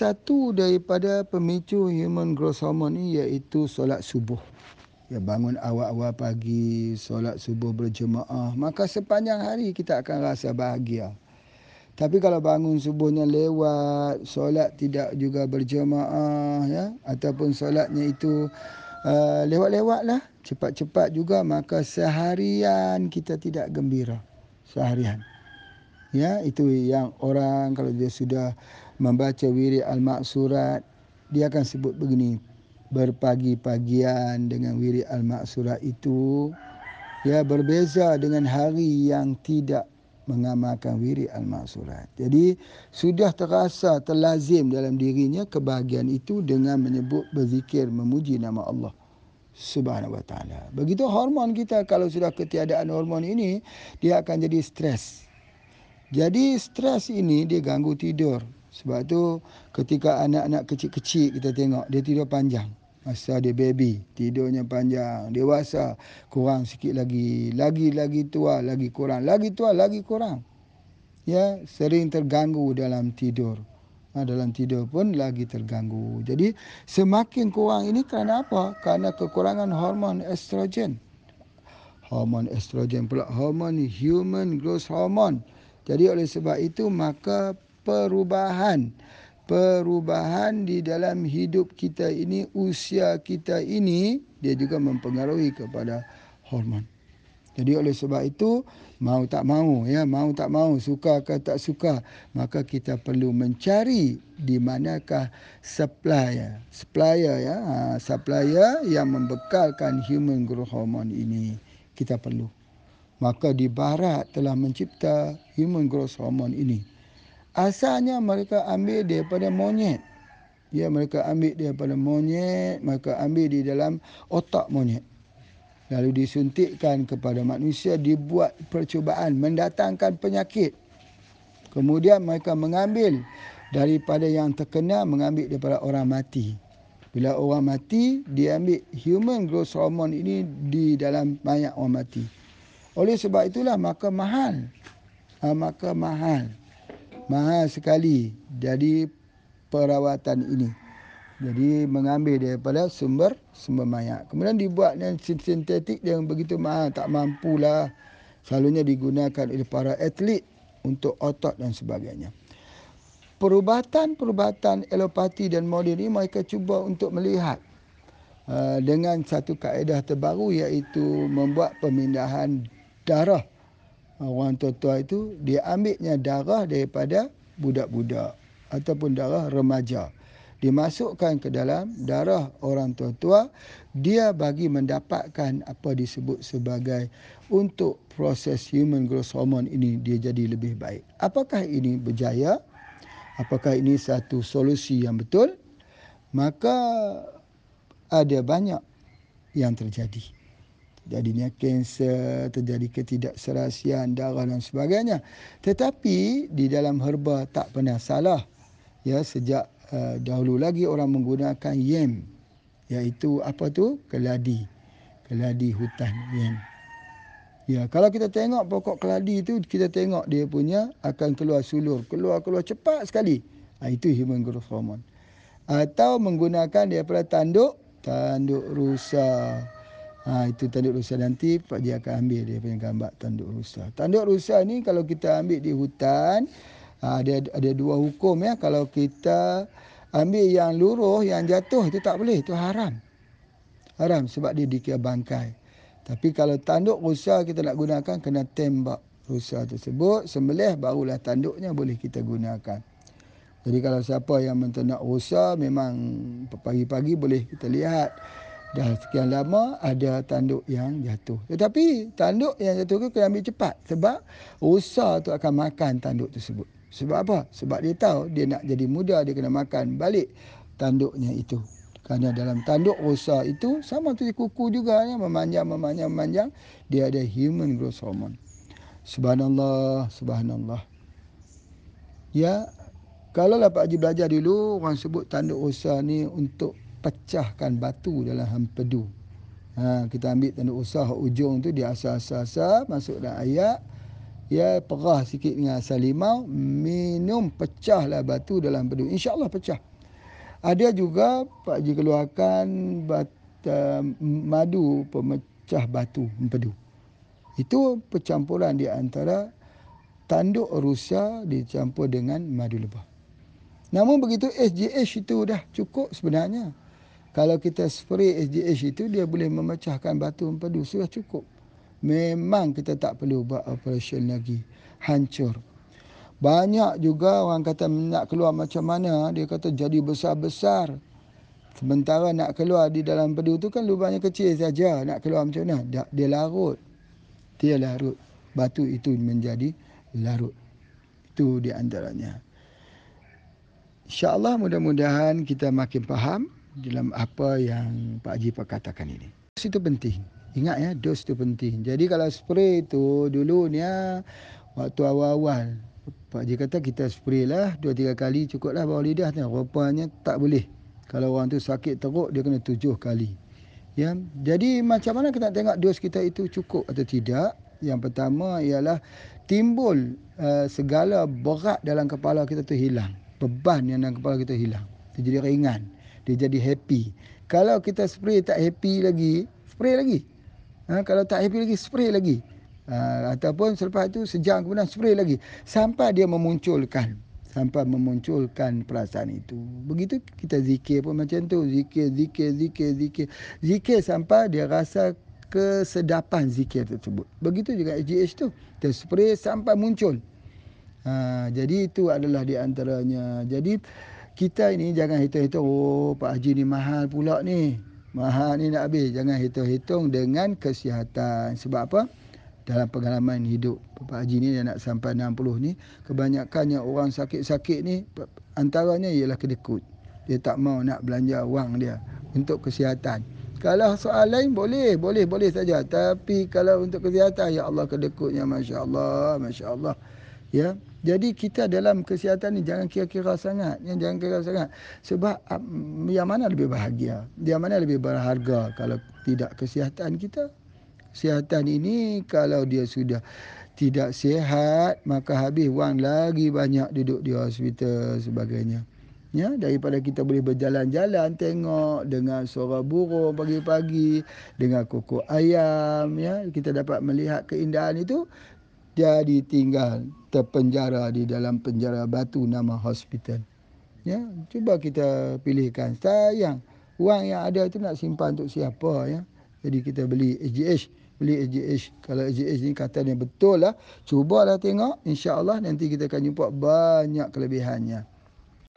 satu daripada pemicu human growth hormone ni iaitu solat subuh. Ya bangun awal-awal pagi, solat subuh berjemaah, maka sepanjang hari kita akan rasa bahagia. Tapi kalau bangun subuhnya lewat, solat tidak juga berjemaah ya ataupun solatnya itu uh, lewat-lewatlah, cepat-cepat juga maka seharian kita tidak gembira. Seharian. Ya, itu yang orang kalau dia sudah membaca wirid al-maksurat dia akan sebut begini berpagi-pagian dengan wirid al-maksurat itu ya berbeza dengan hari yang tidak mengamalkan wirid al-maksurat. Jadi sudah terasa terlazim dalam dirinya kebahagiaan itu dengan menyebut berzikir memuji nama Allah Subhanahu wa taala. Begitu hormon kita kalau sudah ketiadaan hormon ini dia akan jadi stres. Jadi stres ini dia ganggu tidur. Sebab tu ketika anak-anak kecil-kecil kita tengok dia tidur panjang. Masa dia baby, tidurnya panjang. Dewasa, kurang sikit lagi. Lagi-lagi tua, lagi kurang. Lagi tua, lagi kurang. Ya, sering terganggu dalam tidur. Ha, dalam tidur pun lagi terganggu. Jadi semakin kurang ini kerana apa? Kerana kekurangan hormon estrogen. Hormon estrogen pula hormon human growth hormone. Jadi oleh sebab itu maka perubahan perubahan di dalam hidup kita ini usia kita ini dia juga mempengaruhi kepada hormon. Jadi oleh sebab itu mau tak mau ya mau tak mau suka ke tak suka maka kita perlu mencari di manakah supplier supplier ya ha, supplier yang membekalkan human growth hormone ini kita perlu. Maka di barat telah mencipta human growth hormone ini asalnya mereka ambil daripada monyet. Ya, mereka ambil daripada monyet, mereka ambil di dalam otak monyet. Lalu disuntikkan kepada manusia, dibuat percubaan mendatangkan penyakit. Kemudian mereka mengambil daripada yang terkena, mengambil daripada orang mati. Bila orang mati, dia ambil human growth hormone ini di dalam mayat orang mati. Oleh sebab itulah maka mahal. Ha, maka mahal mahal sekali jadi perawatan ini. Jadi mengambil daripada sumber sumber mayat. Kemudian dibuat dengan sintetik yang begitu mahal tak mampulah. Selalunya digunakan oleh para atlet untuk otot dan sebagainya. Perubatan-perubatan elopati dan moden ini mereka cuba untuk melihat uh, dengan satu kaedah terbaru iaitu membuat pemindahan darah. Orang tua-tua itu dia ambilnya darah daripada budak-budak ataupun darah remaja. Dimasukkan ke dalam darah orang tua-tua dia bagi mendapatkan apa disebut sebagai untuk proses human growth hormone ini dia jadi lebih baik. Apakah ini berjaya? Apakah ini satu solusi yang betul? Maka ada banyak yang terjadi jadinya kanser, terjadi ketidakserasian darah dan sebagainya. Tetapi di dalam herba tak pernah salah. Ya, sejak uh, dahulu lagi orang menggunakan yem iaitu apa tu? keladi. Keladi hutan yem. Ya, kalau kita tengok pokok keladi itu kita tengok dia punya akan keluar sulur, keluar-keluar cepat sekali. Ha, itu human growth hormone. Atau menggunakan daripada tanduk, tanduk rusa. Ha, itu tanduk rusa nanti Pak Ji akan ambil dia punya gambar tanduk rusa. Tanduk rusa ni kalau kita ambil di hutan ha, ada ada dua hukum ya. Kalau kita ambil yang luruh yang jatuh itu tak boleh itu haram. Haram sebab dia dikira bangkai. Tapi kalau tanduk rusa kita nak gunakan kena tembak rusa tersebut sembelih barulah tanduknya boleh kita gunakan. Jadi kalau siapa yang menternak rusa memang pagi-pagi boleh kita lihat dah sekian lama ada tanduk yang jatuh. Tetapi tanduk yang jatuh tu kena ambil cepat sebab rusa tu akan makan tanduk tersebut. Sebab apa? Sebab dia tahu dia nak jadi muda dia kena makan balik tanduknya itu. Kerana dalam tanduk rusa itu sama tu kuku juga ya, memanjang memanjang memanjang dia ada human growth hormone. Subhanallah, subhanallah. Ya, kalau lah Pak Haji belajar dulu orang sebut tanduk rusa ni untuk pecahkan batu dalam hampedu. Ha, kita ambil tanduk usah ujung tu dia asal-asal masuk dalam ayat. ya perah sikit dengan asal limau minum pecahlah batu dalam bedu insyaallah pecah. Ada juga Pak Haji keluarkan bat, uh, madu pemecah batu empedu itu percampuran di antara tanduk rusa dicampur dengan madu lebah. Namun begitu SGH itu dah cukup sebenarnya kalau kita spray SGH itu dia boleh memecahkan batu empedu sudah cukup memang kita tak perlu buat operation lagi. Hancur. Banyak juga orang kata nak keluar macam mana, dia kata jadi besar-besar. Sementara nak keluar di dalam pedu tu kan lubangnya kecil saja. Nak keluar macam mana? Dia, dia larut. Dia larut. Batu itu menjadi larut. Itu di antaranya. InsyaAllah mudah-mudahan kita makin faham dalam apa yang Pak Haji perkatakan ini. Itu penting. Ingat ya, dos tu penting. Jadi kalau spray tu dulu ya, waktu awal-awal Pak Haji kata kita spray lah dua tiga kali cukup lah bawah lidah tu. Rupanya tak boleh. Kalau orang tu sakit teruk dia kena tujuh kali. Ya, jadi macam mana kita tengok dos kita itu cukup atau tidak? Yang pertama ialah timbul uh, segala berat dalam kepala kita tu hilang. Beban yang dalam kepala kita hilang. Dia jadi ringan. Dia jadi happy. Kalau kita spray tak happy lagi, spray lagi. Ha, kalau tak happy lagi, spray lagi. Ha, ataupun selepas itu sejam kemudian spray lagi. Sampai dia memunculkan. Sampai memunculkan perasaan itu. Begitu kita zikir pun macam tu. Zikir, zikir, zikir, zikir. Zikir sampai dia rasa kesedapan zikir tersebut. Begitu juga HGH tu. Dia spray sampai muncul. Ha, jadi itu adalah di antaranya. Jadi kita ini jangan hitung-hitung. Oh Pak Haji ni mahal pula ni. Mahal ni nak habis. Jangan hitung-hitung dengan kesihatan. Sebab apa? Dalam pengalaman hidup Pak Haji ni dia nak sampai 60 ni. Kebanyakannya orang sakit-sakit ni antaranya ialah kedekut. Dia tak mau nak belanja wang dia untuk kesihatan. Kalau soal lain boleh, boleh, boleh saja. Tapi kalau untuk kesihatan, ya Allah kedekutnya, Masya Allah, Masya Allah. Ya, jadi kita dalam kesihatan ni jangan kira-kira sangat, ya, jangan kira sangat. Sebab um, yang mana lebih bahagia, yang mana lebih berharga kalau tidak kesihatan kita. Kesihatan ini kalau dia sudah tidak sihat, maka habis wang lagi banyak duduk di hospital sebagainya. Ya, daripada kita boleh berjalan-jalan tengok dengan suara burung pagi-pagi, dengan kokok ayam, ya, kita dapat melihat keindahan itu jadi tinggal terpenjara di dalam penjara batu nama hospital. Ya, cuba kita pilihkan. Sayang, wang yang ada itu nak simpan untuk siapa ya. Jadi kita beli SGH, beli SGH. Kalau SGH ni katanya betul lah, cubalah tengok. Insya-Allah nanti kita akan jumpa banyak kelebihannya.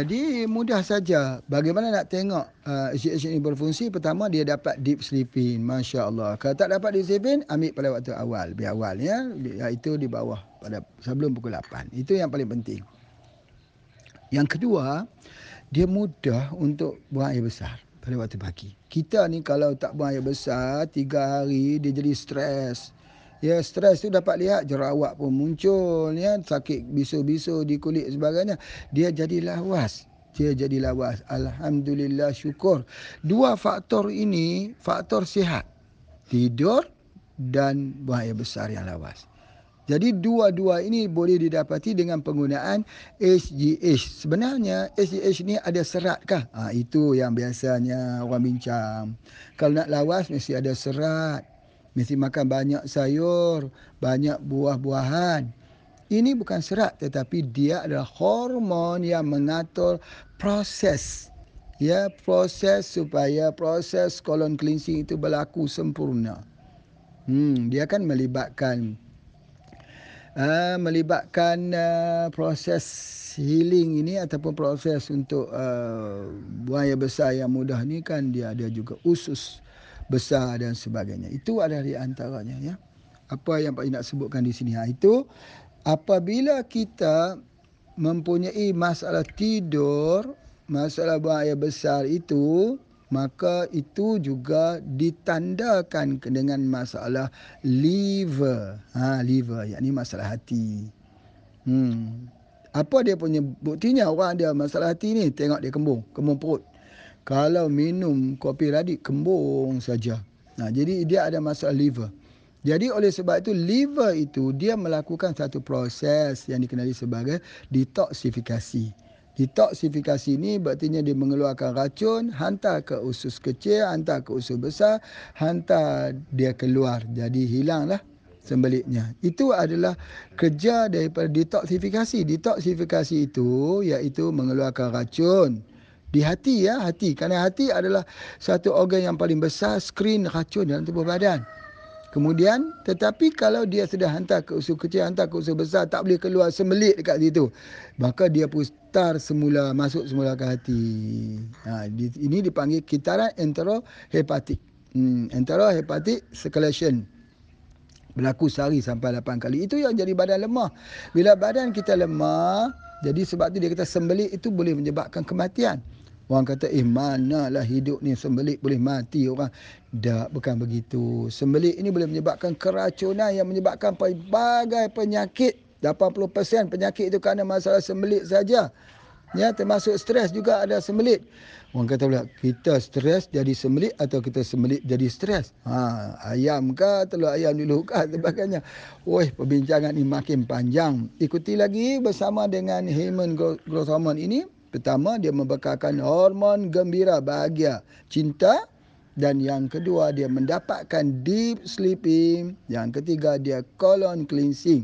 Jadi mudah saja. Bagaimana nak tengok uh, ini berfungsi? Pertama dia dapat deep sleeping. Masya Allah. Kalau tak dapat deep sleeping, ambil pada waktu awal. Biar awal ya. Itu di bawah pada sebelum pukul 8. Itu yang paling penting. Yang kedua, dia mudah untuk buang air besar pada waktu pagi. Kita ni kalau tak buang air besar, tiga hari dia jadi stres. Ya stres tu dapat lihat jerawat pun muncul ya sakit bisu-bisu di kulit sebagainya dia jadi lawas dia jadi lawas alhamdulillah syukur dua faktor ini faktor sihat tidur dan buang air besar yang lawas jadi dua-dua ini boleh didapati dengan penggunaan SGH. Sebenarnya SGH ni ada serat kah? Ha, itu yang biasanya orang bincang. Kalau nak lawas mesti ada serat. Mesti makan banyak sayur, banyak buah-buahan. Ini bukan serat tetapi dia adalah hormon yang mengatur proses ya proses supaya proses colon cleansing itu berlaku sempurna. Hmm, dia akan melibatkan uh, melibatkan uh, proses healing ini ataupun proses untuk uh, buaya besar yang mudah ni kan dia ada juga usus besar dan sebagainya. Itu adalah di antaranya ya. Apa yang Pak nak sebutkan di sini ha, itu apabila kita mempunyai masalah tidur, masalah buang air besar itu, maka itu juga ditandakan dengan masalah liver. Ha, liver, yakni masalah hati. Hmm. Apa dia punya buktinya orang ada masalah hati ni? Tengok dia kembung, kembung perut. Kalau minum kopi radik kembung saja. Nah, jadi dia ada masalah liver. Jadi oleh sebab itu liver itu dia melakukan satu proses yang dikenali sebagai detoksifikasi. Detoksifikasi ini berarti dia mengeluarkan racun, hantar ke usus kecil, hantar ke usus besar, hantar dia keluar. Jadi hilanglah sembeliknya. Itu adalah kerja daripada detoksifikasi. Detoksifikasi itu iaitu mengeluarkan racun di hati ya, hati. Kerana hati adalah satu organ yang paling besar skrin racun dalam tubuh badan. Kemudian tetapi kalau dia sudah hantar ke usus kecil, hantar ke usus besar, tak boleh keluar semelik dekat situ. Maka dia putar semula, masuk semula ke hati. Ha, ini dipanggil kitaran enterohepatik. Hmm, enterohepatic circulation. Berlaku sehari sampai 8 kali. Itu yang jadi badan lemah. Bila badan kita lemah, jadi sebab tu dia kata sembelik itu boleh menyebabkan kematian. Orang kata, eh manalah hidup ni sembelik boleh mati orang. Tak, bukan begitu. Sembelik ini boleh menyebabkan keracunan yang menyebabkan pelbagai penyakit. 80% penyakit itu kerana masalah sembelik saja. Ya, termasuk stres juga ada sembelit. Orang kata pula, kita stres jadi sembelit atau kita sembelit jadi stres? Ha, ayam ke, telur ayam dulu ke, sebagainya. Woi, perbincangan ini makin panjang. Ikuti lagi bersama dengan Growth Hormone ini. Pertama, dia membekalkan hormon gembira, bahagia, cinta. Dan yang kedua, dia mendapatkan deep sleeping. Yang ketiga, dia colon cleansing.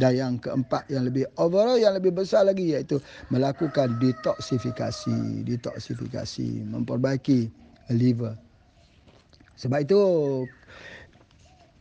Dan yang keempat, yang lebih overall, yang lebih besar lagi iaitu melakukan detoksifikasi. Detoksifikasi, memperbaiki liver. Sebab itu,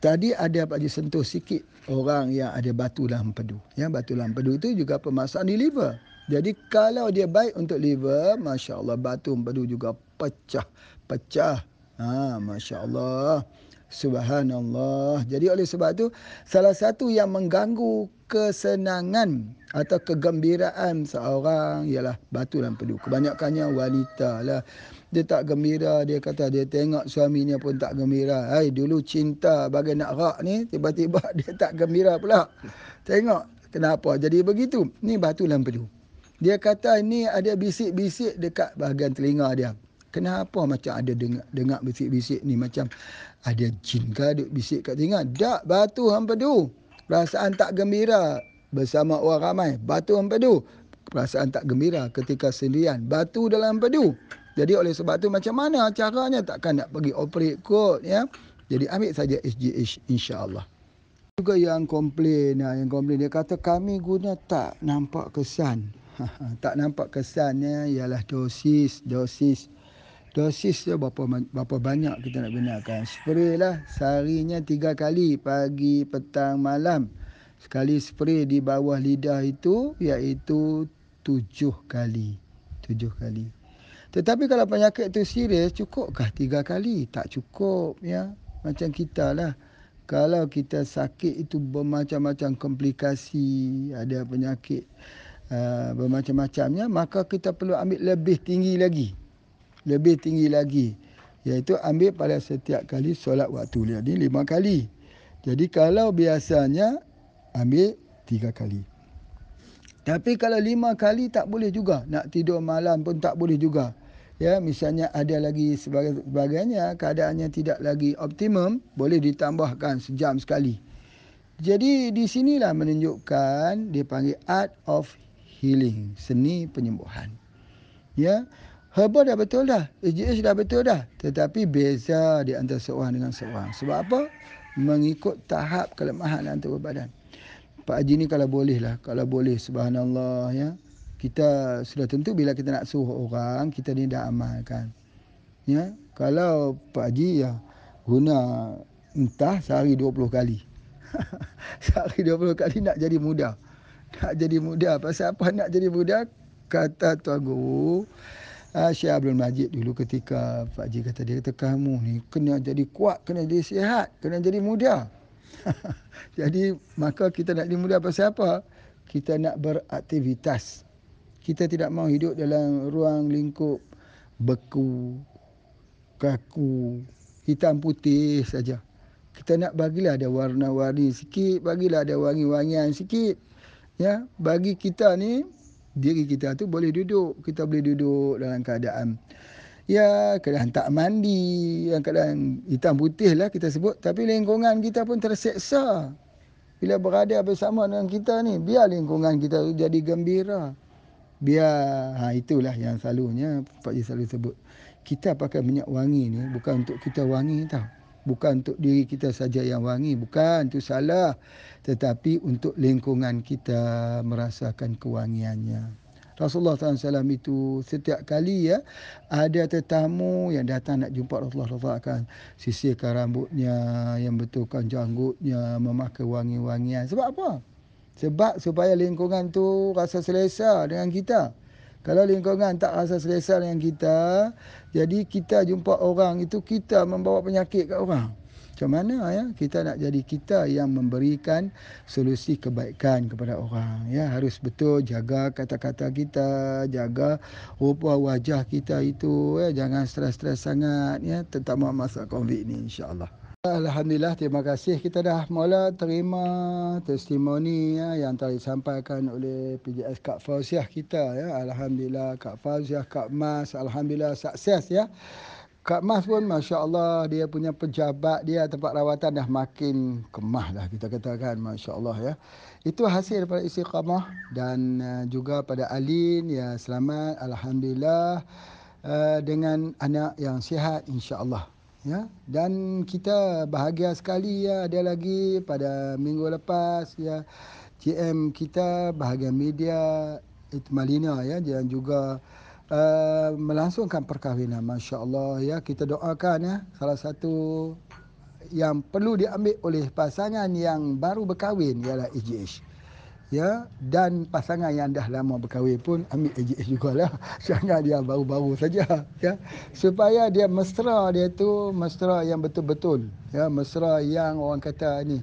tadi ada Pak Haji sentuh sikit orang yang ada batu dalam empedu. Ya, batu dalam empedu itu juga permasalahan di liver. Jadi kalau dia baik untuk liver, Masya Allah batu empedu juga pecah. Pecah. Ha, Masya Allah. Subhanallah. Jadi oleh sebab itu, salah satu yang mengganggu kesenangan atau kegembiraan seorang ialah batu dalam empedu. Kebanyakannya wanita lah. Dia tak gembira, dia kata dia tengok suaminya pun tak gembira. Hai, dulu cinta bagi nak rak ni, tiba-tiba dia tak gembira pula. Tengok kenapa jadi begitu. Ni batu dalam empedu. Dia kata ini ada bisik-bisik dekat bahagian telinga dia. Kenapa macam ada dengar, dengar bisik-bisik ni macam ada jin ke duk bisik kat telinga? Tak, batu hampedu. Perasaan tak gembira bersama orang ramai. Batu hampedu. Perasaan tak gembira ketika sendirian. Batu dalam hampedu. Jadi oleh sebab tu macam mana caranya takkan nak pergi operate kot ya. Jadi ambil saja SGH insya-Allah. Juga yang komplain, yang komplain dia kata kami guna tak nampak kesan. tak nampak kesannya ialah dosis, dosis. Dosis dia berapa, berapa banyak kita nak gunakan. Spray lah seharinya tiga kali, pagi, petang, malam. Sekali spray di bawah lidah itu iaitu tujuh kali. Tujuh kali. Tetapi kalau penyakit itu serius, cukupkah tiga kali? Tak cukup ya. Macam kita lah. Kalau kita sakit itu bermacam-macam komplikasi, ada penyakit uh, bermacam-macamnya maka kita perlu ambil lebih tinggi lagi. Lebih tinggi lagi. Iaitu ambil pada setiap kali solat waktu jadi lima kali. Jadi kalau biasanya ambil tiga kali. Tapi kalau lima kali tak boleh juga. Nak tidur malam pun tak boleh juga. Ya misalnya ada lagi sebagainya keadaannya tidak lagi optimum boleh ditambahkan sejam sekali. Jadi di sinilah menunjukkan dipanggil art of healing, seni penyembuhan. Ya. Herba dah betul dah, SGH dah betul dah, tetapi beza di antara seorang dengan seorang. Sebab apa? Mengikut tahap kelemahan antara badan. Pak Haji ni kalau boleh lah, kalau boleh subhanallah ya. Kita sudah tentu bila kita nak suruh orang, kita ni dah amalkan. Ya, kalau Pak Haji ya guna entah sehari 20 kali. sehari 20 kali nak jadi mudah nak jadi muda. Pasal apa nak jadi muda? Kata Tuan Guru, uh, Syekh Abdul Majid dulu ketika Pak Haji kata, dia kata kamu ni kena jadi kuat, kena jadi sihat, kena jadi muda. jadi maka kita nak jadi muda pasal apa? Kita nak beraktivitas. Kita tidak mau hidup dalam ruang lingkup beku, kaku, hitam putih saja. Kita nak bagilah ada warna-warni sikit, bagilah ada wangi-wangian sikit ya bagi kita ni diri kita tu boleh duduk kita boleh duduk dalam keadaan Ya, kadang tak mandi, yang kadang hitam putih lah kita sebut. Tapi lingkungan kita pun terseksa. Bila berada bersama dengan kita ni, biar lingkungan kita tu jadi gembira. Biar, ha, itulah yang selalunya Pak Ji selalu sebut. Kita pakai minyak wangi ni bukan untuk kita wangi tau. Bukan untuk diri kita saja yang wangi. Bukan, itu salah. Tetapi untuk lingkungan kita merasakan kewangiannya. Rasulullah SAW itu setiap kali ya ada tetamu yang datang nak jumpa Rasulullah SAW akan sisirkan rambutnya, yang betulkan janggutnya, memakai wangi-wangian. Sebab apa? Sebab supaya lingkungan tu rasa selesa dengan kita. Kalau lingkungan tak rasa selesa dengan kita, jadi kita jumpa orang itu kita membawa penyakit ke orang. Macam mana ya? Kita nak jadi kita yang memberikan solusi kebaikan kepada orang ya? Harus betul jaga kata-kata kita jaga rupa wajah kita itu ya? Jangan stres-stres sangat ya? Tentang masa Covid ni insya-Allah. Alhamdulillah terima kasih. Kita dah mula terima testimoni ya, yang telah disampaikan oleh PJS Kak Fauziah kita ya? Alhamdulillah Kak Fauziah Kak Mas alhamdulillah sukses ya Kak Mas pun Masya Allah dia punya pejabat dia tempat rawatan dah makin kemah lah kita katakan Masya Allah ya. Itu hasil daripada istiqamah dan uh, juga pada Alin ya selamat Alhamdulillah uh, dengan anak yang sihat insya Allah. Ya, dan kita bahagia sekali ya ada lagi pada minggu lepas ya GM kita bahagian media Itmalina ya dan juga uh, melangsungkan perkahwinan masya-Allah. Ya kita doakan ya salah satu yang perlu diambil oleh pasangan yang baru berkahwin ialah EJH ya dan pasangan yang dah lama berkahwin pun ambil EJH jugalah. Jangan dia baru-baru saja ya. Supaya dia mesra dia tu mesra yang betul-betul ya mesra yang orang kata ni.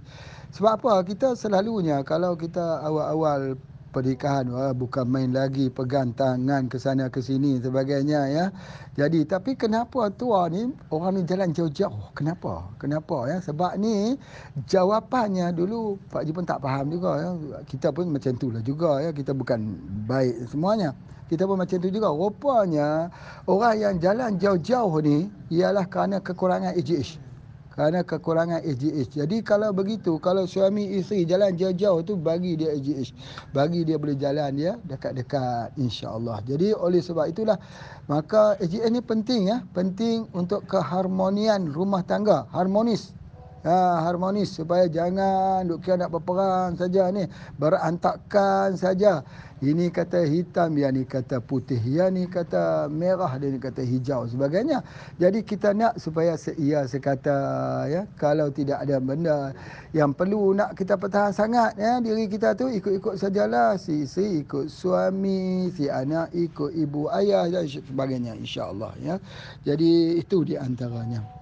Sebab apa? Kita selalunya kalau kita awal-awal pernikahan wah, bukan main lagi pegang tangan ke sana ke sini sebagainya ya. Jadi tapi kenapa tua ni orang ni jalan jauh-jauh? Kenapa? Kenapa ya? Sebab ni jawapannya dulu Pak Ji pun tak faham juga ya. Kita pun macam itulah juga ya. Kita bukan baik semuanya. Kita pun macam tu juga. Rupanya orang yang jalan jauh-jauh ni ialah kerana kekurangan AGH kerana kekurangan AGH. Jadi kalau begitu, kalau suami isteri jalan jauh-jauh tu bagi dia AGH. Bagi dia boleh jalan dia dekat-dekat insya-Allah. Jadi oleh sebab itulah maka AGH ni penting ya, penting untuk keharmonian rumah tangga, harmonis ha, harmonis supaya jangan duk kira nak berperang saja ni. Berantakan saja. Ini kata hitam yang ni kata putih yang ni kata merah dan kata hijau sebagainya. Jadi kita nak supaya seia sekata ya kalau tidak ada benda yang perlu nak kita pertahan sangat ya diri kita tu ikut-ikut sajalah. Si si ikut suami si anak ikut ibu ayah dan sebagainya insyaallah ya. Jadi itu di antaranya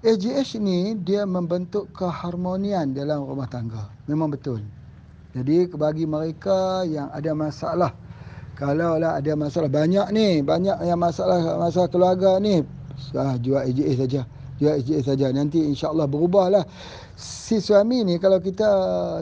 AGH ni dia membentuk keharmonian dalam rumah tangga. Memang betul. Jadi bagi mereka yang ada masalah kalau lah ada masalah banyak ni, banyak yang masalah masalah keluarga ni, ah, jual AGH saja. AGH saja. Nanti insya-Allah berubahlah. Si suami ni kalau kita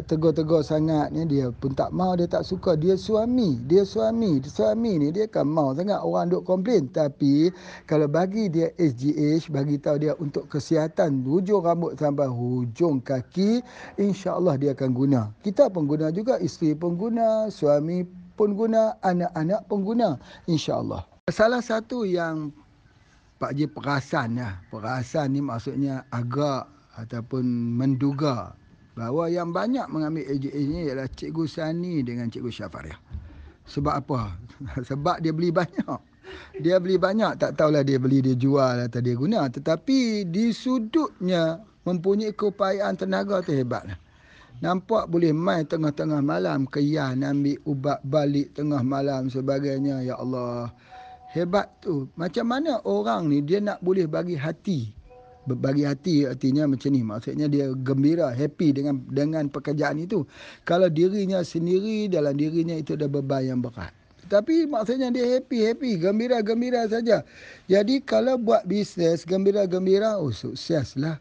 tegur-tegur sangat ni dia pun tak mau dia tak suka. Dia suami dia suami dia suami ni dia kan mau sangat. Orang duk komplain. Tapi kalau bagi dia SGH bagi tahu dia untuk kesihatan hujung rambut sampai hujung kaki insya-Allah dia akan guna. Kita pun guna juga isteri pun guna suami pun guna anak-anak pun guna insya-Allah. Salah satu yang Pak Ji perasan ya perasan ni maksudnya agak ataupun menduga bahawa yang banyak mengambil AJA ini ialah Cikgu Sani dengan Cikgu Syafariah. Sebab apa? Sebab dia beli banyak. Dia beli banyak, tak tahulah dia beli, dia jual atau dia guna. Tetapi di sudutnya mempunyai keupayaan tenaga tu hebatlah. Nampak boleh main tengah-tengah malam ke Yan ambil ubat balik tengah malam sebagainya. Ya Allah. Hebat tu. Macam mana orang ni dia nak boleh bagi hati? Bagi hati artinya macam ni maksudnya dia gembira happy dengan dengan pekerjaan itu. Kalau dirinya sendiri dalam dirinya itu ada beban yang berat. Tapi maksudnya dia happy happy gembira gembira saja. Jadi kalau buat bisnes gembira gembira oh sukseslah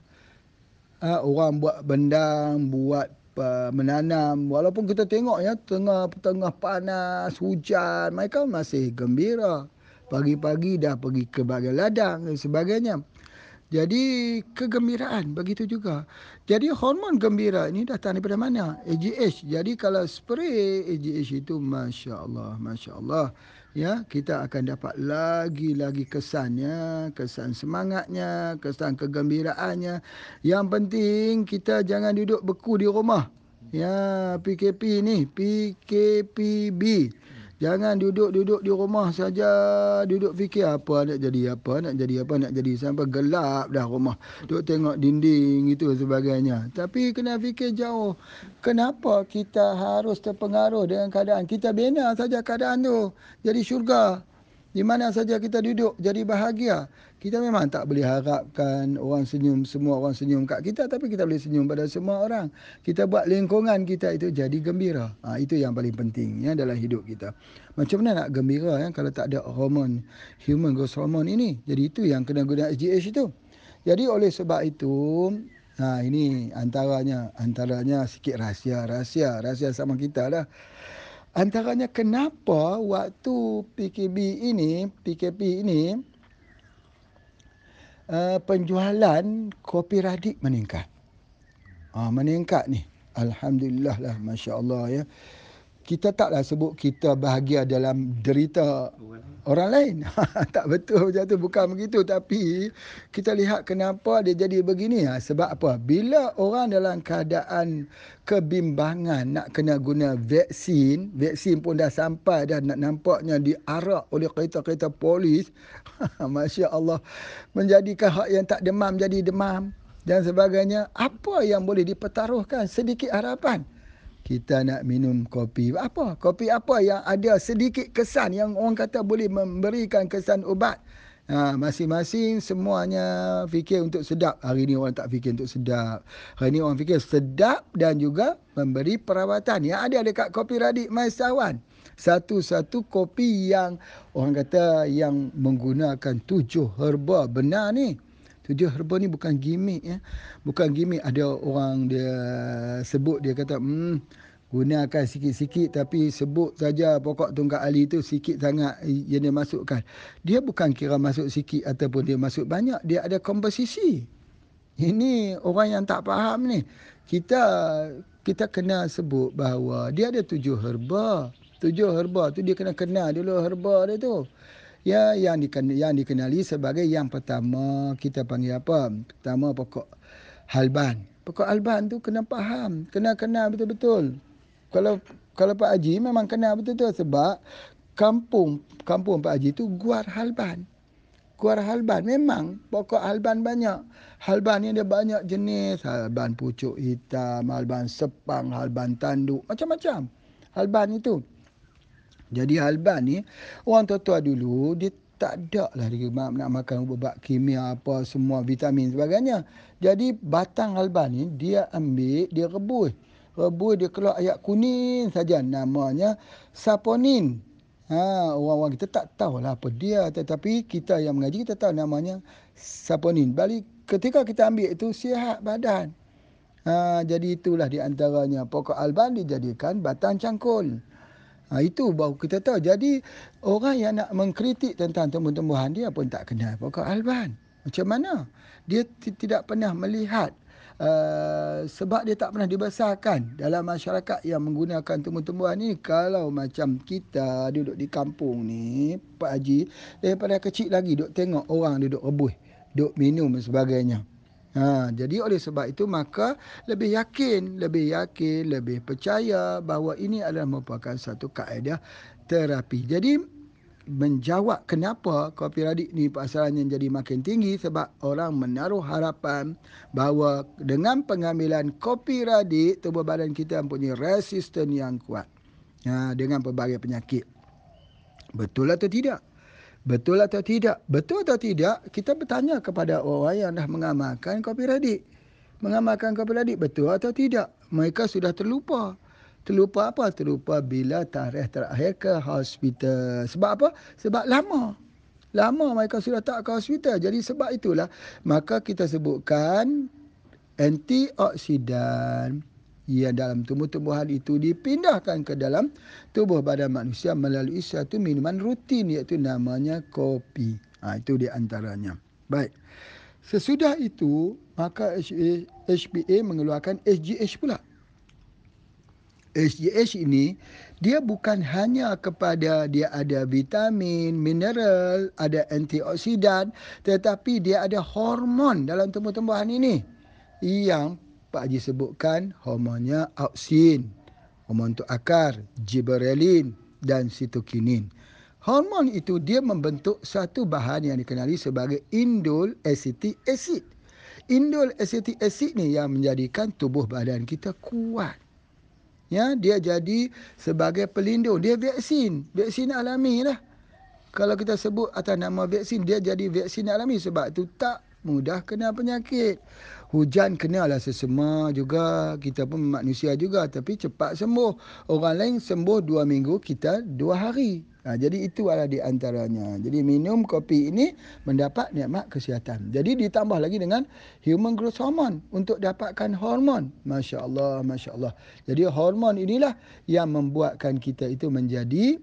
ha, orang buat bendang buat uh, menanam. Walaupun kita tengok ya tengah tengah panas hujan mereka masih gembira Pagi-pagi dah pergi ke bagian ladang dan sebagainya. Jadi kegembiraan begitu juga. Jadi hormon gembira ini datang daripada mana? AGH. Jadi kalau spray AGH itu Masya Allah, Masya Allah. Ya, kita akan dapat lagi-lagi kesannya, kesan semangatnya, kesan kegembiraannya. Yang penting kita jangan duduk beku di rumah. Ya, PKP ni, PKPB. Jangan duduk-duduk di rumah saja, duduk fikir apa nak jadi apa, nak jadi apa, nak jadi sampai gelap dah rumah. Duduk tengok dinding itu sebagainya. Tapi kena fikir jauh. Kenapa kita harus terpengaruh dengan keadaan? Kita bina saja keadaan tu. Jadi syurga. Di mana saja kita duduk jadi bahagia. Kita memang tak boleh harapkan orang senyum, semua orang senyum kat kita. Tapi kita boleh senyum pada semua orang. Kita buat lingkungan kita itu jadi gembira. Ha, itu yang paling penting ya, dalam hidup kita. Macam mana nak gembira ya, kalau tak ada hormon, human growth hormone ini. Jadi itu yang kena guna SGH itu. Jadi oleh sebab itu, ha, ini antaranya, antaranya sikit rahsia, rahsia, rahsia sama kita lah. Antaranya kenapa waktu PKB ini, PKP ini, uh, penjualan kopi radik meningkat. Uh, meningkat ni. Alhamdulillah lah, Masya Allah ya kita taklah sebut kita bahagia dalam derita orang lain. tak betul macam tu. Bukan begitu. Tapi kita lihat kenapa dia jadi begini. Ha? Sebab apa? Bila orang dalam keadaan kebimbangan nak kena guna vaksin. Vaksin pun dah sampai dah nak nampaknya diarak oleh kereta-kereta polis. Masya Allah. Menjadikan hak yang tak demam jadi demam. Dan sebagainya. Apa yang boleh dipertaruhkan? Sedikit harapan kita nak minum kopi. Apa? Kopi apa yang ada sedikit kesan yang orang kata boleh memberikan kesan ubat. Ha, masing-masing semuanya fikir untuk sedap. Hari ni orang tak fikir untuk sedap. Hari ni orang fikir sedap dan juga memberi perawatan. Yang ada dekat kopi radik Maisawan. Satu-satu kopi yang orang kata yang menggunakan tujuh herba benar ni. Tujuh herba ni bukan gimmick ya. Bukan gimmick ada orang dia sebut dia kata hmm gunakan sikit-sikit tapi sebut saja pokok tunggal ali tu sikit sangat yang dia masukkan. Dia bukan kira masuk sikit ataupun dia masuk banyak, dia ada komposisi. Ini orang yang tak faham ni. Kita kita kena sebut bahawa dia ada tujuh herba. Tujuh herba tu dia kena kenal dulu herba dia tu ya yang dikenali, yang dikenali sebagai yang pertama kita panggil apa? Pertama pokok halban. Pokok halban tu kena faham, kena kenal betul-betul. Kalau kalau Pak Haji memang kenal betul-betul sebab kampung kampung Pak Haji tu guar halban. Guar halban memang pokok halban banyak. Halban ni ada banyak jenis, halban pucuk hitam, halban sepang, halban tanduk, macam-macam. Halban itu. Jadi Alban ni orang tua-tua dulu dia tak ada lah dia nak makan ubat kimia apa semua vitamin sebagainya. Jadi batang Alban ni dia ambil dia rebus. Rebus dia keluar ayat kuning saja namanya saponin. Ha, orang-orang kita tak tahu lah apa dia tetapi kita yang mengaji kita tahu namanya saponin. Balik ketika kita ambil itu sihat badan. Ha, jadi itulah di antaranya pokok alban dijadikan batang cangkul. Ha, itu baru kita tahu. Jadi orang yang nak mengkritik tentang tumbuh-tumbuhan dia pun tak kenal pokok alban. Macam mana? Dia tidak pernah melihat uh, sebab dia tak pernah dibesarkan dalam masyarakat yang menggunakan tumbuh-tumbuhan ni. Kalau macam kita duduk di kampung ni, Pak Haji, daripada kecil lagi duduk tengok orang duduk rebus, duduk minum dan sebagainya. Ha, jadi oleh sebab itu maka lebih yakin, lebih yakin, lebih percaya bahawa ini adalah merupakan satu kaedah terapi. Jadi menjawab kenapa kopi radik ni pasarannya jadi makin tinggi sebab orang menaruh harapan bahawa dengan pengambilan kopi radik tubuh badan kita mempunyai resisten yang kuat ha, dengan pelbagai penyakit. Betul atau tidak? Betul atau tidak? Betul atau tidak? Kita bertanya kepada orang yang dah mengamalkan kopi radik. Mengamalkan kopi radik betul atau tidak? Mereka sudah terlupa. Terlupa apa? Terlupa bila tarikh terakhir ke hospital. Sebab apa? Sebab lama. Lama mereka sudah tak ke hospital. Jadi sebab itulah maka kita sebutkan antioksidan yang dalam tumbuh-tumbuhan itu dipindahkan ke dalam tubuh badan manusia melalui satu minuman rutin iaitu namanya kopi. Ha, itu di antaranya. Baik. Sesudah itu, maka HPA mengeluarkan SGH pula. SGH ini dia bukan hanya kepada dia ada vitamin, mineral, ada antioksidan tetapi dia ada hormon dalam tumbuh-tumbuhan ini yang Pak Haji sebutkan hormonnya auksin, hormon untuk akar, gibberellin dan sitokinin. Hormon itu dia membentuk satu bahan yang dikenali sebagai indole acetic acid. Indole acetic acid ni yang menjadikan tubuh badan kita kuat ya dia jadi sebagai pelindung dia vaksin vaksin alami lah kalau kita sebut atas nama vaksin dia jadi vaksin alami sebab tu tak mudah kena penyakit hujan kenalah sesama juga kita pun manusia juga tapi cepat sembuh orang lain sembuh dua minggu kita dua hari Ha, jadi itu adalah di antaranya. Jadi minum kopi ini mendapat nikmat kesihatan. Jadi ditambah lagi dengan human growth hormone untuk dapatkan hormon. Masya Allah, Masya Allah. Jadi hormon inilah yang membuatkan kita itu menjadi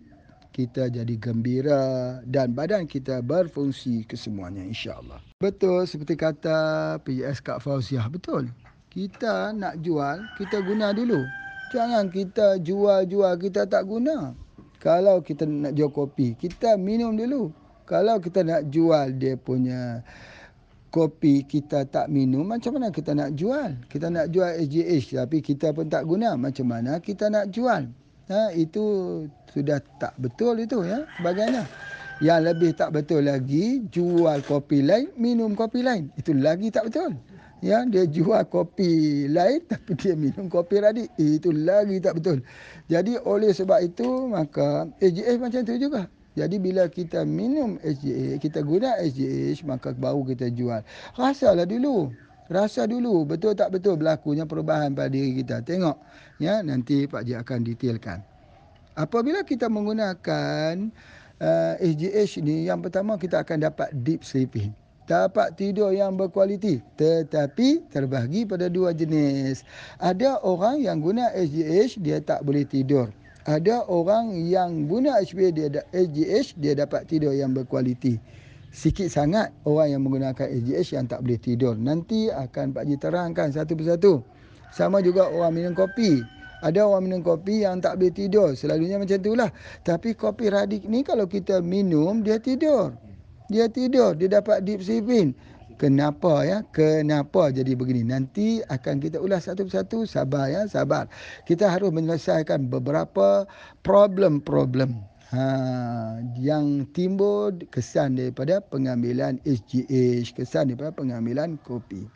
kita jadi gembira dan badan kita berfungsi kesemuanya insya Allah. Betul seperti kata PJS Kak Fauziah. Betul. Kita nak jual, kita guna dulu. Jangan kita jual-jual, kita tak guna. Kalau kita nak jual kopi, kita minum dulu. Kalau kita nak jual dia punya kopi, kita tak minum, macam mana kita nak jual? Kita nak jual SGH tapi kita pun tak guna. Macam mana kita nak jual? Ha, itu sudah tak betul itu ya. Sebagainya. Yang lebih tak betul lagi, jual kopi lain, minum kopi lain. Itu lagi tak betul ya dia jual kopi lain tapi dia minum kopi radik itu lagi tak betul jadi oleh sebab itu maka SGH macam tu juga jadi bila kita minum SGH kita guna SGH maka baru kita jual rasalah dulu rasa dulu betul tak betul berlakunya perubahan pada diri kita? Tengok ya nanti Pak Ji akan detailkan. Apabila kita menggunakan uh, SGH ni yang pertama kita akan dapat deep sleeping. Dapat tidur yang berkualiti tetapi terbahagi pada dua jenis. Ada orang yang guna SGH dia tak boleh tidur. Ada orang yang guna HPA dia SGH dia dapat tidur yang berkualiti sikit sangat orang yang menggunakan SGH yang tak boleh tidur nanti akan Pak Ji terangkan satu persatu sama juga orang minum kopi ada orang minum kopi yang tak boleh tidur selalunya macam itulah tapi kopi radik ni kalau kita minum dia tidur dia tidur, dia dapat deep sleeping. Kenapa ya? Kenapa jadi begini? Nanti akan kita ulas satu persatu. Sabar ya, sabar. Kita harus menyelesaikan beberapa problem-problem ha, yang timbul kesan daripada pengambilan SGH, kesan daripada pengambilan kopi.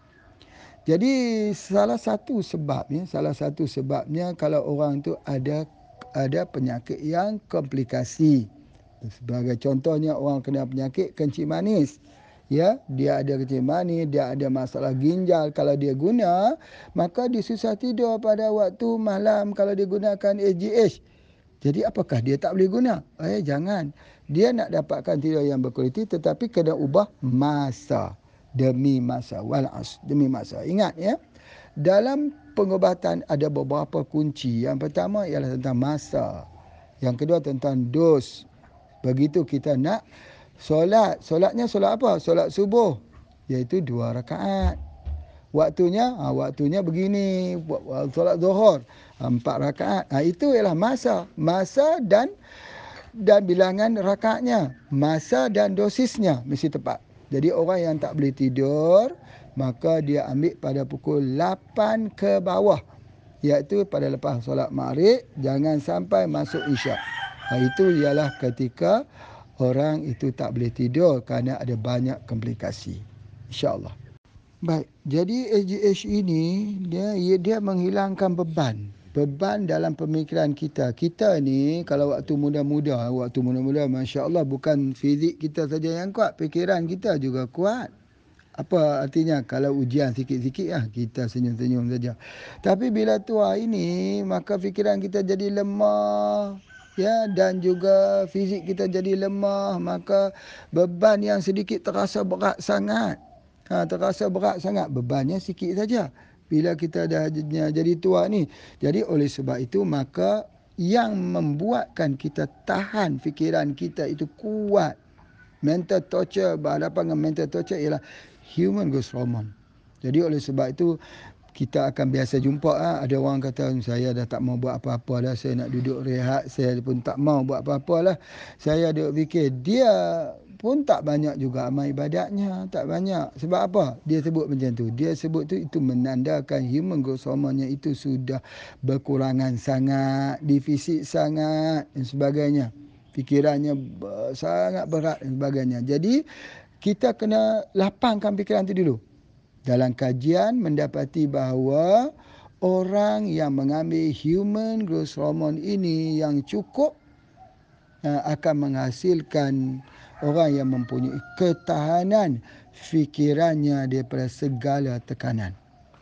Jadi salah satu sebabnya, salah satu sebabnya kalau orang tu ada ada penyakit yang komplikasi. Sebagai contohnya orang kena penyakit kencing manis. Ya, dia ada kencing manis, dia ada masalah ginjal. Kalau dia guna, maka dia susah tidur pada waktu malam kalau dia gunakan AGH. Jadi apakah dia tak boleh guna? Eh, jangan. Dia nak dapatkan tidur yang berkualiti tetapi kena ubah masa. Demi masa. Walas. Demi masa. Ingat ya. Dalam pengobatan ada beberapa kunci. Yang pertama ialah tentang masa. Yang kedua tentang dos. Begitu kita nak solat. Solatnya solat apa? Solat subuh. Iaitu dua rakaat. Waktunya, ha, waktunya begini. Solat zuhur. Empat rakaat. Ha, itu ialah masa. Masa dan dan bilangan rakaatnya. Masa dan dosisnya mesti tepat. Jadi orang yang tak boleh tidur, maka dia ambil pada pukul 8 ke bawah. Iaitu pada lepas solat maghrib, jangan sampai masuk isyak. Ha, itu ialah ketika orang itu tak boleh tidur kerana ada banyak komplikasi. InsyaAllah. Baik, jadi AGH ini dia dia menghilangkan beban. Beban dalam pemikiran kita. Kita ni kalau waktu muda-muda, waktu muda-muda masya-Allah bukan fizik kita saja yang kuat, fikiran kita juga kuat. Apa artinya kalau ujian sikit-sikit lah kita senyum-senyum saja. Tapi bila tua ini maka fikiran kita jadi lemah, ya dan juga fizik kita jadi lemah maka beban yang sedikit terasa berat sangat ha terasa berat sangat bebannya sikit saja bila kita dah jadi tua ni. Jadi oleh sebab itu maka yang membuatkan kita tahan fikiran kita itu kuat. Mental torture berhadapan dengan mental torture ialah human growth hormone. Jadi oleh sebab itu kita akan biasa jumpa ha? ada orang kata saya dah tak mau buat apa-apa dah saya nak duduk rehat saya pun tak mau buat apa-apa lah saya duk fikir dia pun tak banyak juga amal ibadatnya tak banyak. Sebab apa? Dia sebut macam tu. Dia sebut tu itu menandakan human hormone itu sudah berkurangan sangat defisit sangat dan sebagainya. Fikirannya sangat berat dan sebagainya. Jadi kita kena lapangkan fikiran tu dulu. Dalam kajian mendapati bahawa orang yang mengambil human growth hormone ini yang cukup uh, akan menghasilkan orang yang mempunyai ketahanan fikirannya daripada segala tekanan.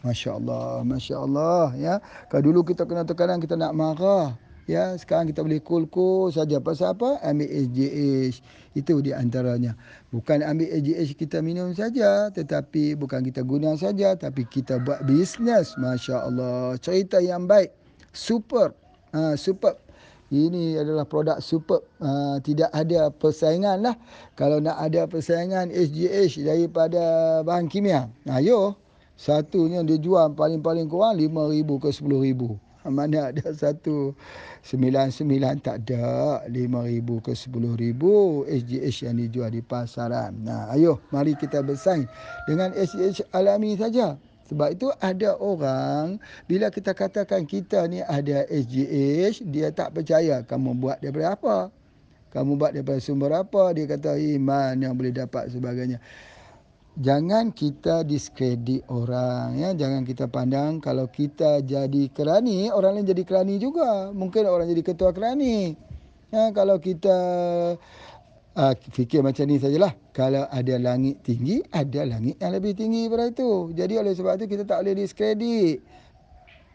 Masya Allah, Masya Allah. Ya. Kalau dulu kita kena tekanan, kita nak marah. Ya, sekarang kita boleh cool-cool saja. Pasal apa? Ambil SGH. Itu di antaranya. Bukan ambil SGH kita minum saja. Tetapi bukan kita guna saja. Tapi kita buat bisnes. Masya Allah. Cerita yang baik. Super. Ha, super. Ini adalah produk super. Ha, tidak ada persaingan lah. Kalau nak ada persaingan SGH daripada bahan kimia. Ayo. Satunya dia jual paling-paling kurang RM5,000 ke RM10,000. Mana ada satu sembilan sembilan tak ada lima ribu ke sepuluh ribu SGH yang dijual di pasaran. Nah, ayo mari kita bersaing dengan SGH alami saja. Sebab itu ada orang bila kita katakan kita ni ada SGH, dia tak percaya kamu buat daripada apa. Kamu buat daripada sumber apa? Dia kata iman yang boleh dapat sebagainya jangan kita diskredit orang ya jangan kita pandang kalau kita jadi kerani orang lain jadi kerani juga mungkin orang jadi ketua kerani ya kalau kita uh, fikir macam ni sajalah. Kalau ada langit tinggi ada langit yang lebih tinggi daripada itu. Jadi oleh sebab itu kita tak boleh diskredit.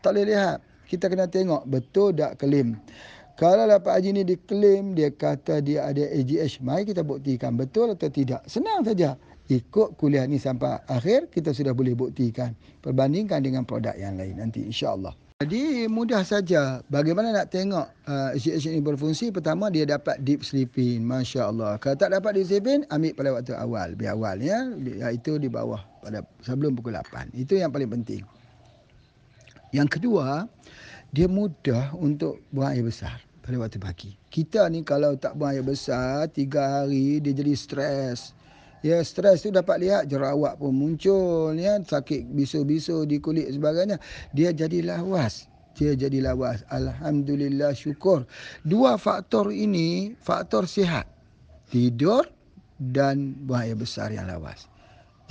Tak boleh lihat. Kita kena tengok betul tak klaim? Kalau dapat haji ni diklaim dia kata dia ada AGH mari kita buktikan betul atau tidak. Senang saja. Ikut kuliah ni sampai akhir kita sudah boleh buktikan. Perbandingkan dengan produk yang lain nanti insya-Allah. Jadi mudah saja bagaimana nak tengok uh, ini berfungsi pertama dia dapat deep sleeping masya-Allah. Kalau tak dapat deep sleeping ambil pada waktu awal biar awal ya iaitu di bawah pada sebelum pukul 8. Itu yang paling penting. Yang kedua dia mudah untuk buang air besar pada waktu pagi. Kita ni kalau tak buang air besar tiga hari dia jadi stres. Ya stres tu dapat lihat jerawat pun muncul ya sakit bisu-bisu di kulit sebagainya dia jadi lawas dia jadi lawas alhamdulillah syukur dua faktor ini faktor sihat tidur dan air besar yang lawas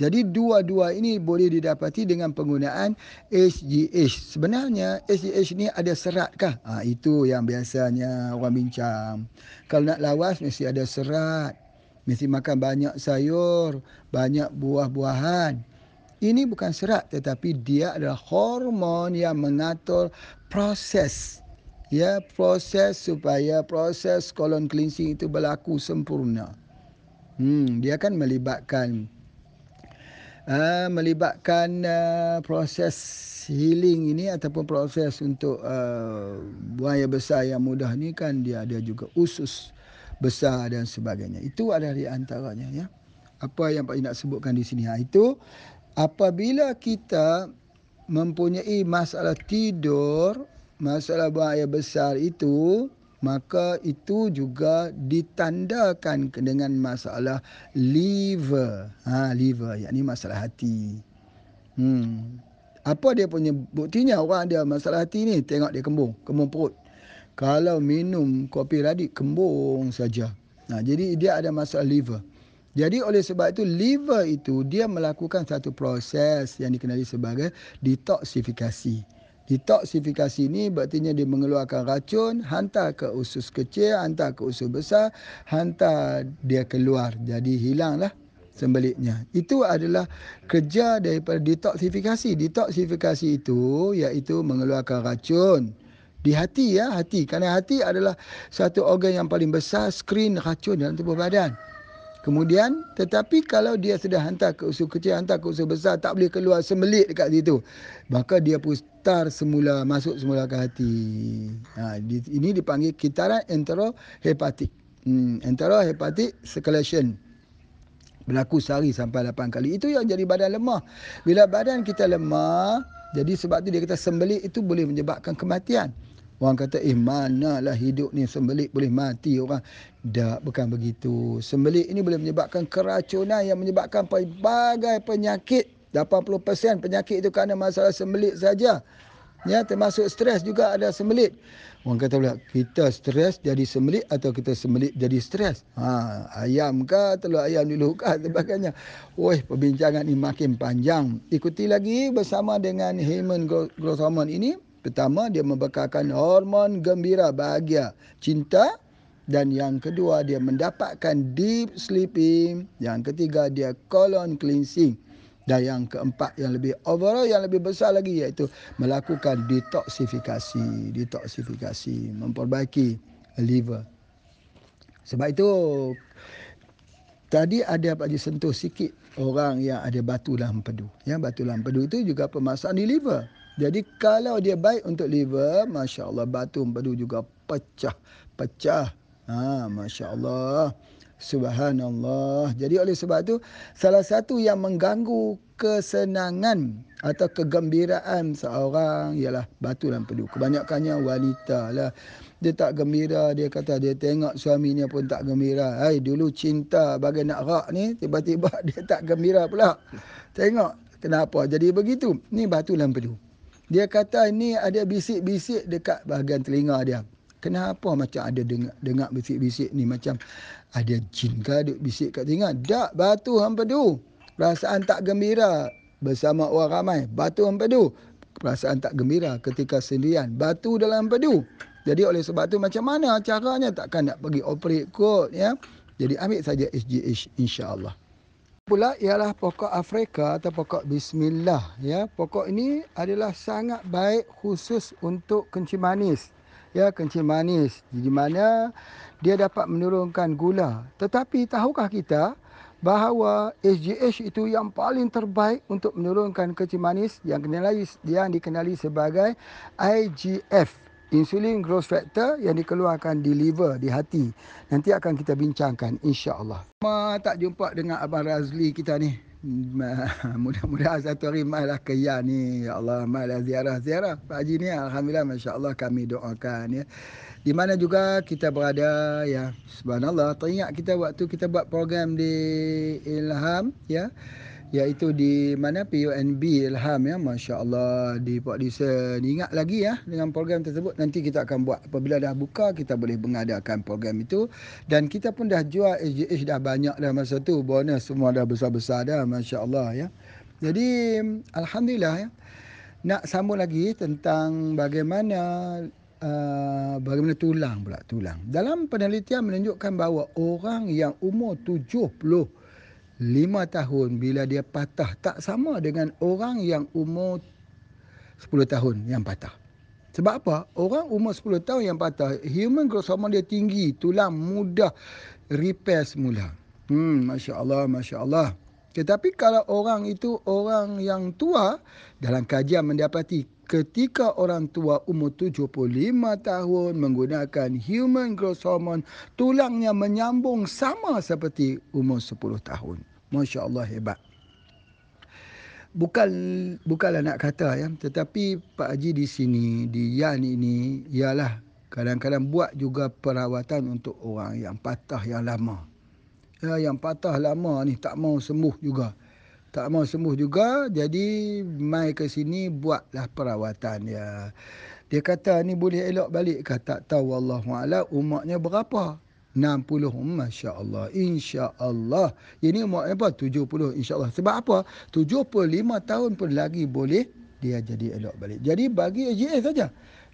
jadi dua-dua ini boleh didapati dengan penggunaan SGH. Sebenarnya SGH ni ada serat kah? Ha, itu yang biasanya orang bincang. Kalau nak lawas mesti ada serat. Mesti makan banyak sayur, banyak buah-buahan. Ini bukan serat tetapi dia adalah hormon yang mengatur proses ya proses supaya proses colon cleansing itu berlaku sempurna. Hmm, dia akan melibatkan uh, melibatkan uh, proses healing ini ataupun proses untuk uh, buaya besar yang mudah ni kan dia ada juga usus besar dan sebagainya. Itu adalah di antaranya ya. Apa yang Pak nak sebutkan di sini ha, itu apabila kita mempunyai masalah tidur, masalah buang air besar itu maka itu juga ditandakan dengan masalah liver. Ha liver yakni masalah hati. Hmm. Apa dia punya buktinya orang dia masalah hati ni tengok dia kembung, kembung perut kalau minum kopi radik kembung saja. Nah, jadi dia ada masalah liver. Jadi oleh sebab itu liver itu dia melakukan satu proses yang dikenali sebagai detoksifikasi. Detoksifikasi ini berarti dia mengeluarkan racun, hantar ke usus kecil, hantar ke usus besar, hantar dia keluar. Jadi hilanglah sembeliknya. Itu adalah kerja daripada detoksifikasi. Detoksifikasi itu iaitu mengeluarkan racun, di hati ya hati kerana hati adalah satu organ yang paling besar skrin racun dalam tubuh badan Kemudian tetapi kalau dia sudah hantar ke usus kecil, hantar ke usus besar, tak boleh keluar sembelit dekat situ. Maka dia putar semula, masuk semula ke hati. Ha, ini dipanggil kitaran enterohepatik. Hmm, enterohepatic circulation. Berlaku sehari sampai 8 kali. Itu yang jadi badan lemah. Bila badan kita lemah, jadi sebab tu dia kata sembelit itu boleh menyebabkan kematian. Orang kata, eh manalah hidup ni sembelit boleh mati orang. Tak, bukan begitu. Sembelit ini boleh menyebabkan keracunan yang menyebabkan pelbagai penyakit. 80% penyakit itu kerana masalah sembelit saja. Ya, termasuk stres juga ada sembelit. Orang kata pula, kita stres jadi sembelit atau kita sembelit jadi stres? Ha, ayam ke, telur ayam dulu ke, sebagainya. Woi, perbincangan ini makin panjang. Ikuti lagi bersama dengan Growth Hormone ini. Pertama, dia membekalkan hormon gembira, bahagia, cinta. Dan yang kedua, dia mendapatkan deep sleeping. Yang ketiga, dia colon cleansing. Dan yang keempat, yang lebih overall, yang lebih besar lagi, iaitu melakukan detoksifikasi. Detoksifikasi, memperbaiki liver. Sebab itu, tadi ada Pak Haji sentuh sikit orang yang ada batu dalam empedu. Ya, batu dalam empedu itu juga permasalahan di liver. Jadi kalau dia baik untuk liver, Masya Allah batu empedu juga pecah. Pecah. Ha, Masya Allah. Subhanallah. Jadi oleh sebab itu, salah satu yang mengganggu kesenangan atau kegembiraan seorang ialah batu dalam empedu. Kebanyakannya wanita lah. Dia tak gembira, dia kata dia tengok suaminya pun tak gembira. Hai, dulu cinta bagai nak rak ni, tiba-tiba dia tak gembira pula. Tengok kenapa jadi begitu. Ni batu dalam empedu. Dia kata ini ada bisik-bisik dekat bahagian telinga dia. Kenapa macam ada dengar, dengar bisik-bisik ni macam ada jin ke duk bisik kat telinga? Tak, batu hampedu. Perasaan tak gembira bersama orang ramai. Batu hampedu. Perasaan tak gembira ketika sendirian. Batu dalam hampedu. Jadi oleh sebab tu macam mana caranya takkan nak pergi operate kot ya. Jadi ambil saja SGH insya-Allah pula ialah pokok Afrika atau pokok Bismillah. Ya, pokok ini adalah sangat baik khusus untuk kencing manis. Ya, kencing manis. Di mana dia dapat menurunkan gula. Tetapi tahukah kita bahawa SGH itu yang paling terbaik untuk menurunkan kencing manis yang dikenali, yang dikenali sebagai IGF insulin growth factor yang dikeluarkan di liver, di hati. Nanti akan kita bincangkan insya-Allah. Ma tak jumpa dengan Abang Razli kita ni. Mudah-mudahan satu hari mailah ke ya ni. Ya Allah, mailah ziarah-ziarah. Pak Haji ni alhamdulillah masya-Allah kami doakan ya. Di mana juga kita berada ya. Subhanallah, teringat kita waktu kita buat program di Ilham ya iaitu di mana? PUNB Ilham ya. masya-Allah di Port Dickson ingat lagi ya dengan program tersebut nanti kita akan buat. Apabila dah buka kita boleh mengadakan program itu. Dan kita pun dah jual SGH dah banyak dah masa tu. Bonus semua dah besar-besar dah masya-Allah ya. Jadi alhamdulillah ya. Nak sambung lagi tentang bagaimana uh, bagaimana tulang pula tulang. Dalam penelitian menunjukkan bahawa orang yang umur 70 lima tahun bila dia patah tak sama dengan orang yang umur 10 tahun yang patah. Sebab apa? Orang umur 10 tahun yang patah, human growth hormone dia tinggi, tulang mudah repair semula. Hmm, Masya Allah, Masya Allah. Tetapi kalau orang itu orang yang tua, dalam kajian mendapati ketika orang tua umur 75 tahun menggunakan human growth hormone, tulangnya menyambung sama seperti umur 10 tahun. Masya Allah hebat. Bukan bukanlah nak kata ya, tetapi Pak Haji di sini di Yan ini ialah kadang-kadang buat juga perawatan untuk orang yang patah yang lama. Ya, yang patah lama ni tak mau sembuh juga. Tak mau sembuh juga, jadi mai ke sini buatlah perawatan ya. Dia kata ni boleh elok balik ke tak tahu Allah umurnya berapa. 60 Masya Allah Insya Allah Ini umur apa 70 Insya Allah Sebab apa 75 tahun pun lagi boleh Dia jadi elok balik Jadi bagi SGA saja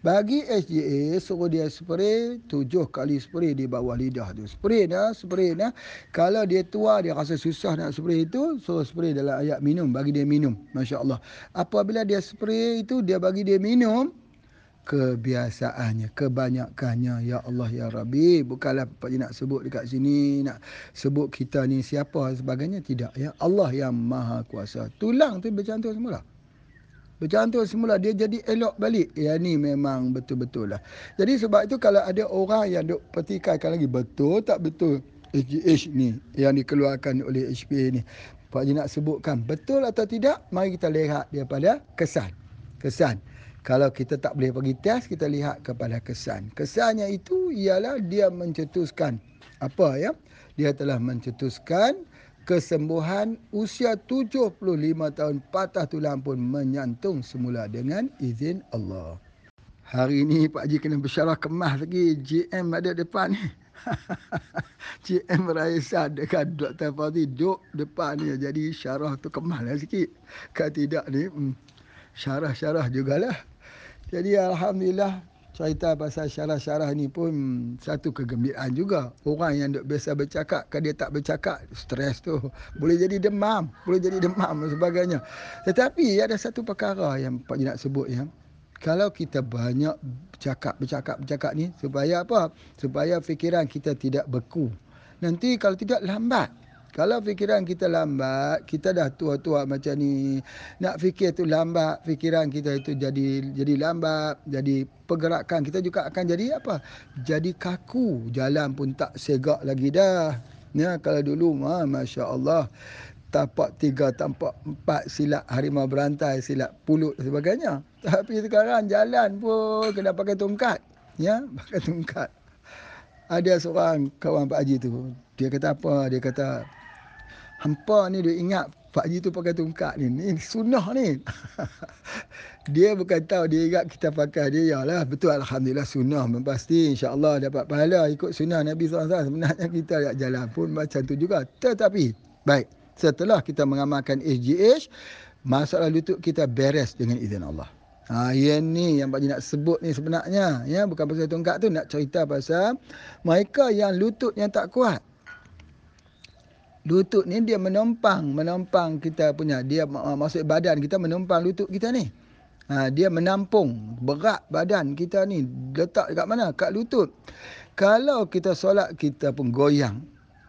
bagi SGA suruh dia spray tujuh kali spray di bawah lidah tu. Spray dah, spray dah. Kalau dia tua dia rasa susah nak spray itu, suruh spray dalam ayat minum bagi dia minum. Masya-Allah. Apabila dia spray itu dia bagi dia minum, kebiasaannya, kebanyakannya. Ya Allah, Ya Rabbi. Bukanlah Pak nak sebut dekat sini, nak sebut kita ni siapa sebagainya. Tidak. Ya Allah yang maha kuasa. Tulang tu bercantum semula. Bercantum semula. Dia jadi elok balik. Ya ni memang betul-betul lah. Jadi sebab itu kalau ada orang yang duk petikaikan lagi. Betul tak betul? HGH ni yang dikeluarkan oleh HPA ni. Pak nak sebutkan betul atau tidak, mari kita lihat daripada kesan. Kesan. Kalau kita tak boleh pergi test, kita lihat kepada kesan. Kesannya itu ialah dia mencetuskan apa ya? Dia telah mencetuskan kesembuhan usia 75 tahun patah tulang pun menyantung semula dengan izin Allah. Hari ini Pak Haji kena bersyarah kemas lagi. GM ada depan ni. GM Raisa dekat Dr. Fadhi duduk depan ni. Jadi syarah tu kemas lah sikit. Kalau tidak ni, hmm, syarah-syarah jugalah. Jadi Alhamdulillah cerita pasal syarah-syarah ni pun satu kegembiraan juga. Orang yang duk biasa bercakap, kalau dia tak bercakap, stres tu. Boleh jadi demam, boleh jadi demam dan sebagainya. Tetapi ada satu perkara yang Pak nak sebut ya. Kalau kita banyak bercakap, bercakap, bercakap ni supaya apa? Supaya fikiran kita tidak beku. Nanti kalau tidak lambat. Kalau fikiran kita lambat, kita dah tua-tua macam ni. Nak fikir tu lambat, fikiran kita itu jadi jadi lambat, jadi pergerakan kita juga akan jadi apa? Jadi kaku, jalan pun tak segak lagi dah. Ya, kalau dulu, ha, Masya Allah, tapak tiga, tapak empat, silap harimau berantai, silap pulut dan sebagainya. Tapi sekarang jalan pun kena pakai tongkat. Ya, pakai tongkat. Ada seorang kawan Pak Haji tu, dia kata apa? Dia kata, Hampa ni dia ingat Pak Haji tu pakai tungkat ni. Ni sunnah ni. dia bukan tahu dia ingat kita pakai dia. Yalah betul Alhamdulillah sunnah. Pasti insyaAllah dapat pahala ikut sunnah Nabi SAW. Sebenarnya kita nak jalan pun macam tu juga. Tetapi baik setelah kita mengamalkan SGH masalah lutut kita beres dengan izin Allah. Ha, yang ni yang Pak Haji nak sebut ni sebenarnya. ya Bukan pasal tungkat tu nak cerita pasal mereka yang lutut yang tak kuat lutut ni dia menumpang menumpang kita punya dia masuk badan kita menumpang lutut kita ni. Ha, dia menampung berat badan kita ni letak dekat mana? Kat lutut. Kalau kita solat kita pun goyang.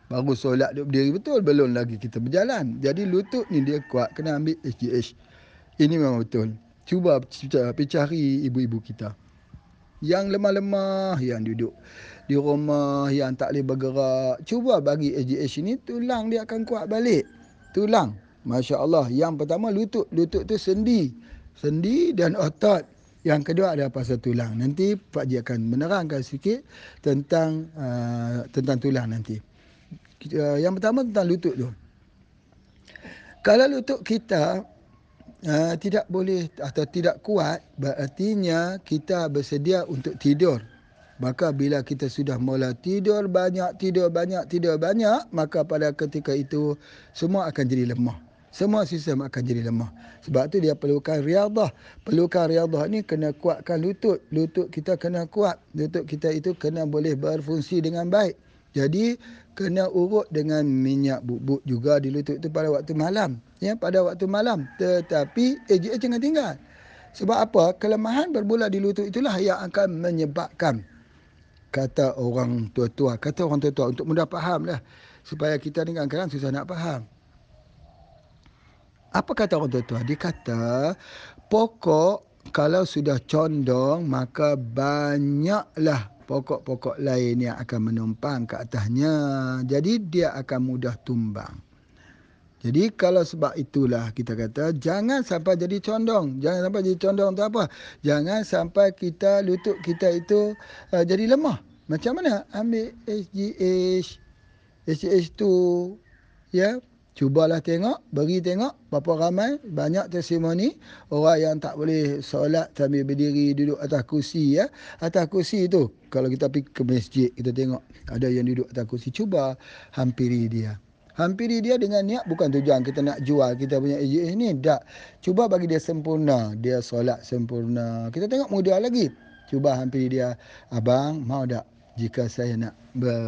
Baru solat duduk berdiri betul? Belum lagi kita berjalan. Jadi lutut ni dia kuat kena ambil HGH ini memang betul. Cuba cari ibu-ibu kita. Yang lemah-lemah yang duduk di rumah yang tak boleh bergerak. Cuba bagi AGH ini tulang dia akan kuat balik. Tulang. Masya Allah. Yang pertama lutut. Lutut tu sendi. Sendi dan otot. Yang kedua ada pasal tulang. Nanti Pak Ji akan menerangkan sikit tentang uh, tentang tulang nanti. Uh, yang pertama tentang lutut tu. Kalau lutut kita uh, tidak boleh atau tidak kuat, berartinya kita bersedia untuk tidur. Maka bila kita sudah mula tidur banyak, tidur banyak, tidur banyak, maka pada ketika itu semua akan jadi lemah. Semua sistem akan jadi lemah. Sebab tu dia perlukan riadah. Perlukan riadah ni kena kuatkan lutut. Lutut kita kena kuat. Lutut kita itu kena boleh berfungsi dengan baik. Jadi kena urut dengan minyak bubuk juga di lutut itu pada waktu malam. Ya, pada waktu malam. Tetapi AGH jangan tinggal. Sebab apa? Kelemahan bermula di lutut itulah yang akan menyebabkan kata orang tua-tua, kata orang tua-tua untuk mudah faham lah. Supaya kita ni kadang-kadang susah nak faham. Apa kata orang tua-tua? Dia kata, pokok kalau sudah condong, maka banyaklah pokok-pokok lain yang akan menumpang ke atasnya. Jadi dia akan mudah tumbang. Jadi kalau sebab itulah kita kata jangan sampai jadi condong. Jangan sampai jadi condong tu apa? Jangan sampai kita lutut kita itu uh, jadi lemah. Macam mana? Ambil SGH. SGH tu ya. Cubalah tengok, bagi tengok berapa ramai banyak testimoni orang yang tak boleh solat sambil berdiri duduk atas kursi ya. Atas kursi tu kalau kita pergi ke masjid kita tengok ada yang duduk atas kursi cuba hampiri dia hampiri dia dengan niat bukan tujuan kita nak jual kita punya AJS ni tak cuba bagi dia sempurna dia solat sempurna kita tengok mudah lagi cuba hampiri dia abang mau tak jika saya nak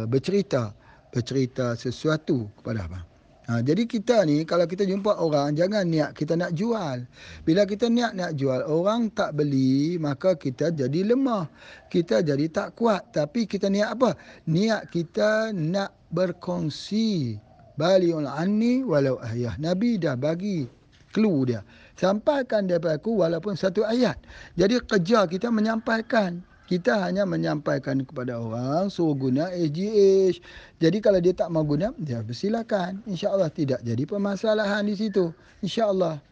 bercerita bercerita sesuatu kepada abang Ha, jadi kita ni kalau kita jumpa orang jangan niat kita nak jual. Bila kita niat nak jual orang tak beli maka kita jadi lemah. Kita jadi tak kuat. Tapi kita niat apa? Niat kita nak berkongsi. Baliul anni walau ayah. Nabi dah bagi clue dia. Sampaikan daripada aku walaupun satu ayat. Jadi kerja kita menyampaikan kita hanya menyampaikan kepada orang suruh guna SGH. Jadi kalau dia tak mau guna, dia persilakan. InsyaAllah tidak jadi permasalahan di situ. InsyaAllah.